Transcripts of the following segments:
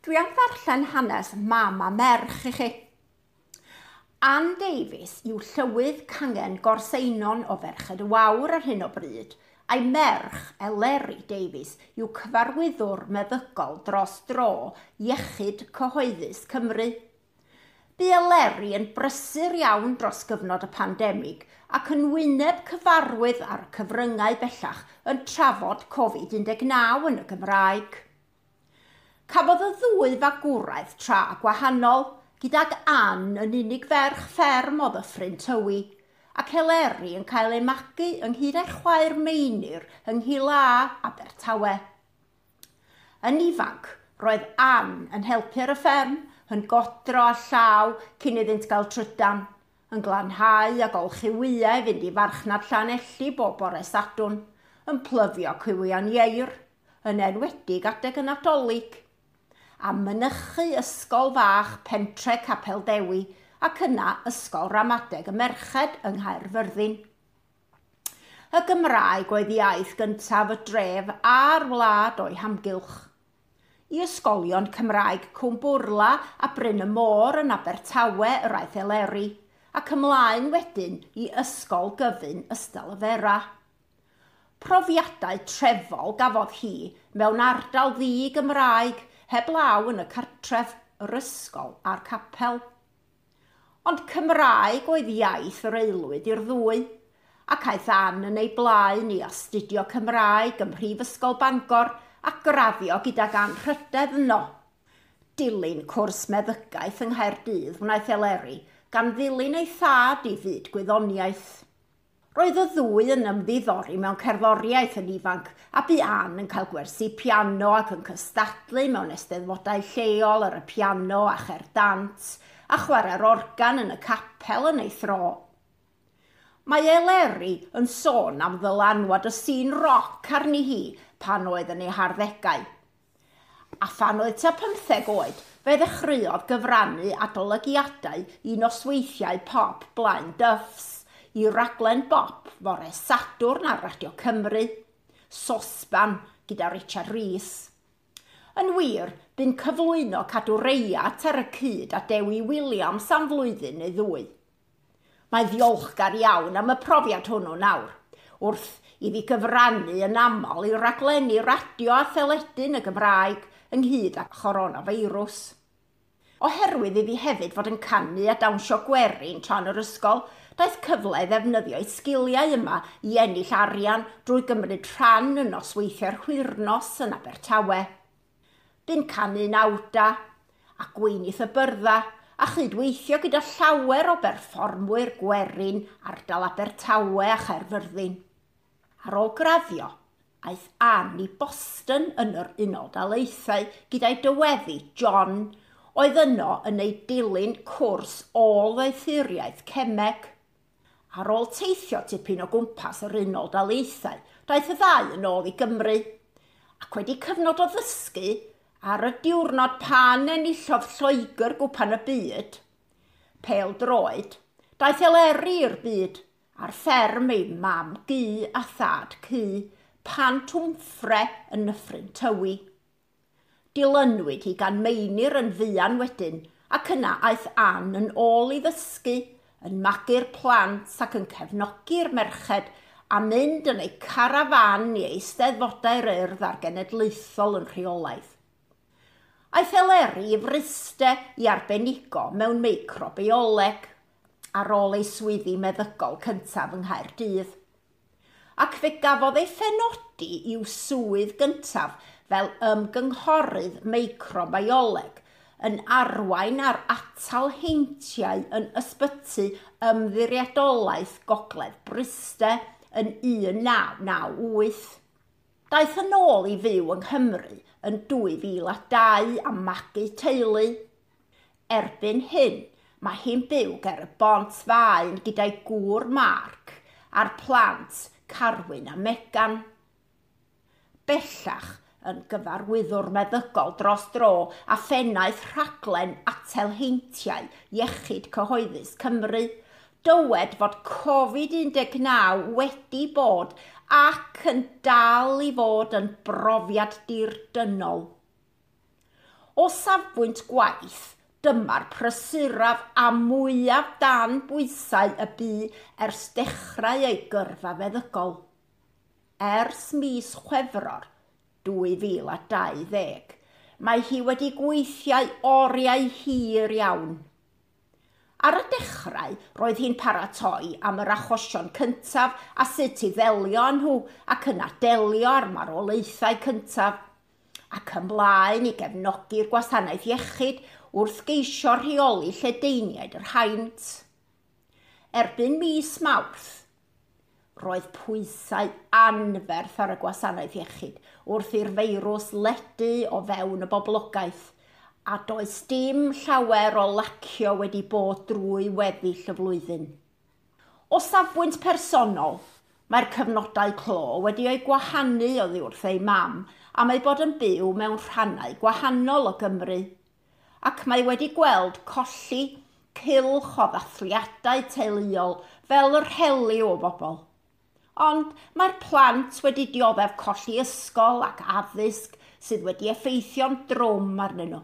Dwi am ddarllen hanes mam a merch i chi. Ann Davies yw llywydd cangen gorseinon o ferched y wawr ar hyn o bryd, a'i merch Eleri Davies yw cyfarwyddwr meddygol dros dro iechyd cyhoeddus Cymru. Bu Eleri yn brysur iawn dros gyfnod y pandemig ac yn wyneb cyfarwydd ar cyfryngau bellach yn trafod Covid-19 yn y Gymraeg ddwy fagwraeth tra gwahanol, gydag Ann yn unig ferch fferm o ddyffryn tywi, ac Heleri yn cael ei magu ynghyd â'i chwaer meinir yng Nghila Abertawe. Yn ifanc, roedd Ann yn helpu ar y fferm, yn godro a llaw cyn iddynt gael trydan, yn glanhau a golchi wyau fynd i farchnad Llanelli bob bore sadwn, yn plyfio cywian ieir, yn enwedig adeg yn adolyg, a mynychu ysgol fach pentre Capel Dewi ac yna ysgol ramadeg y merched yng Nghaerfyrddin. Y Gymraeg oedd iaith gyntaf y dref a'r wlad o'i hamgylch. I ysgolion Cymraeg Cwmbwrla a Bryn y Môr yn Abertawe yr aeth eleri, ac ymlaen wedyn i ysgol gyfun ystal y Fera. Profiadau trefol gafodd hi mewn ardal ddi Gymraeg heblaw yn y cartref, yr ysgol a'r capel. Ond Cymraeg oedd iaith yr aelwyd i'r ddwy, ac aeth an yn ei blaen i astudio Cymraeg ym Mhrifysgol Bangor a graddio gydag anrhydedd yno. Dilyn cwrs meddygaeth yng Nghaerdydd wnaeth eleri gan ddilyn ei thad i fyd gwyddoniaeth. Roedd y ddwy yn ymddiddori mewn cerddoriaeth yn ifanc a bu an yn cael gwersi piano ac yn cystadlu mewn esteddfodau lleol ar y piano a cher dant a chwarae'r organ yn y capel yn ei thro. Mae Eleri yn sôn am ddylanwad y sîn roc arni hi pan oedd yn ei harddegau. A phan oedd ta 15 oed, fe ddechreuodd gyfrannu adolygiadau i nosweithiau pop blaen dyffs i raglen bop fore Sadwrn ar Radio Cymru, Sosban gyda Richard Rees. Yn wir, bu'n cyflwyno cadw reiat ar y cyd a Dewi Williams am flwyddyn neu ddwy. Mae ddiolchgar iawn am y profiad hwnnw nawr, wrth iddi gyfrannu yn aml i raglenni radio a theledyn y Gymraeg ynghyd â choronavirus. Oherwydd iddi hefyd fod yn canu a dawnsio gwerin tan yr ysgol, daeth cyfle i ddefnyddio ei sgiliau yma i ennill arian drwy gymryd rhan yn nosweithio'r hwyrnos yn Abertawe. Bu'n canu nawda a gweinith y byrdda a chydweithio gyda llawer o berfformwyr gwerin ardal Abertawe a Cherfyrddin. Ar ôl graddio, aeth Ann i Boston yn yr Unol Daleithau gyda'i dyweddi John oedd yno yn ei dilyn cwrs ôl-ddeithuriaeth cemeg. Ar ôl teithio tipyn o gwmpas yr unol daleithau, daeth y ddau yn ôl i Gymru. Ac wedi cyfnod o ddysgu, ar y diwrnod pan enillodd Lloegr gwpan y byd, pel droed, daeth eleri i'r byd a'r fferm ei mam gu a thad cu pan twmffre yn nyffryn tywi. Dilynwyd hi gan meinir yn fuan wedyn, ac yna aeth Ann yn ôl i ddysgu, yn magu'r plant ac yn cefnogi'r merched a mynd yn ei carafan i eisteddfodau'r urdd a'r genedlaethol yn rheolaeth. Aeth eleri i fryste i arbenigo mewn microbioleg ar ôl ei swyddi meddygol cyntaf yng Nghaerdydd. Ac fe gafodd ei ffenodi i'w swydd gyntaf fel ymgynghorydd microbioleg yn arwain ar atal heintiau yn ysbyty ymddiriedolaeth gogledd Bryste yn 1998. Daeth yn ôl i fyw yng Nghymru yn 2002 am magu teulu. Erbyn hyn, mae hi'n byw ger y bont faen gyda'i gŵr Mark a'r plant Carwyn a Megan. Bellach, yn gyfarwyddwr meddygol dros dro a phennaeth rhaglen atelheintiau iechyd cyhoeddus Cymru. Dywed fod Covid-19 wedi bod ac yn dal i fod yn brofiad dirdynol. O safbwynt gwaith, dyma'r prysuraf a mwyaf dan bwysau y bu ers dechrau ei gyrfa feddygol. Ers mis chwefror, 2020. Mae hi wedi gweithiau oriau hir iawn. Ar y dechrau, roedd hi'n paratoi am yr achosion cyntaf a sut i ddelio nhw ac yna delio ar marwolaethau cyntaf. Ac ymlaen i gefnogi'r gwasanaeth iechyd wrth geisio rheoli lledeiniaid yr haint. Erbyn mis Mawrth, roedd pwysau anferth ar y gwasanaeth iechyd wrth i'r feirws ledu o fewn y boblogaeth a does dim llawer o lacio wedi bod drwy weddill y flwyddyn. O safbwynt personol, mae'r cyfnodau clo wedi eu gwahanu o wrth ei mam a mae bod yn byw mewn rhannau gwahanol o Gymru. Ac mae wedi gweld colli cilch o ddathliadau teuluol fel yr heli o bobl ond mae'r plant wedi dioddef colli ysgol ac addysg sydd wedi effeithio'n drwm arnyn nhw.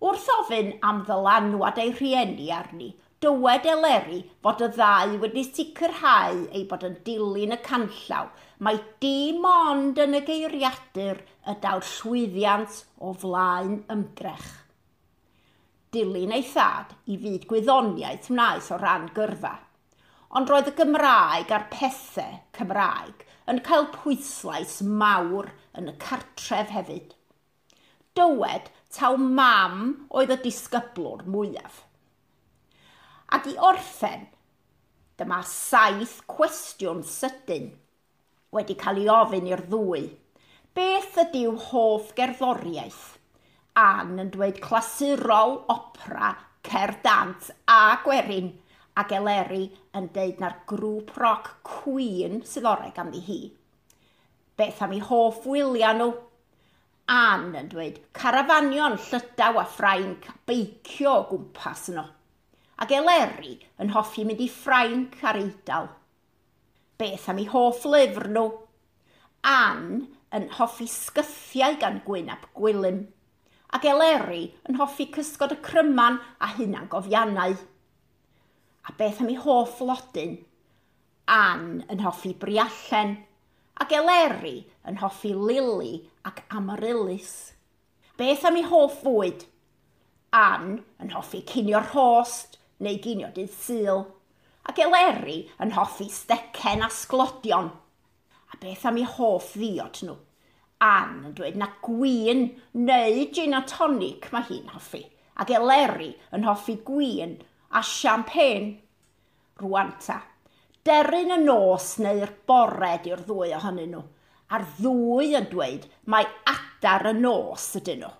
Wrth ofyn am ddylanwad ei rhieni arni, dywed eleri fod y ddau wedi sicrhau ei bod yn dilyn y canllaw, mae dim ond yn y geiriadur y daw'r llwyddiant o flaen ymdrech. Dilyn ei thad i fyd gwyddoniaeth wnaeth o ran gyrfa ond roedd y Gymraeg a'r pethau Cymraeg yn cael pwyslais mawr yn y cartref hefyd. Dywed taw mam oedd y disgyblwr mwyaf. Ac i orffen, dyma saith cwestiwn sydyn wedi cael ei ofyn i'r ddwy. Beth ydyw hoff gerddoriaeth? Ann yn dweud clasurol opera, cerdant a gwerin – ac Eleri yn deud na'r grŵp roc Queen sydd orau ganddi hi. Beth am ei hoff wylia nhw? An yn dweud, carafanion llydaw a Ffrainc beicio o gwmpas yno. Ac Eleri yn hoffi mynd i Ffrainc ar eidal. Beth am ei hoff lyfr nhw? An yn hoffi sgythiau gan Gwynab Gwilym ac Eleri yn hoffi cysgod y cryman a hunan gofiannau a beth am ei hoff lodyn. An yn hoffi briallen, ac Eleri yn hoffi lili ac amaryllis. Beth am ei hoff fwyd? An yn hoffi cinio'r host neu ginio dydd syl, ac Eleri yn hoffi stecen a sglodion. A beth am ei hoff ddiod nhw? An yn dweud na gwyn neu gin a tonic mae hi'n hoffi, ac Eleri yn hoffi gwyn a champagne rwan ta. Deryn y nos neu'r bored i'r ddwy ohonyn nhw. A'r ddwy yn dweud mae adar y nos ydyn nhw.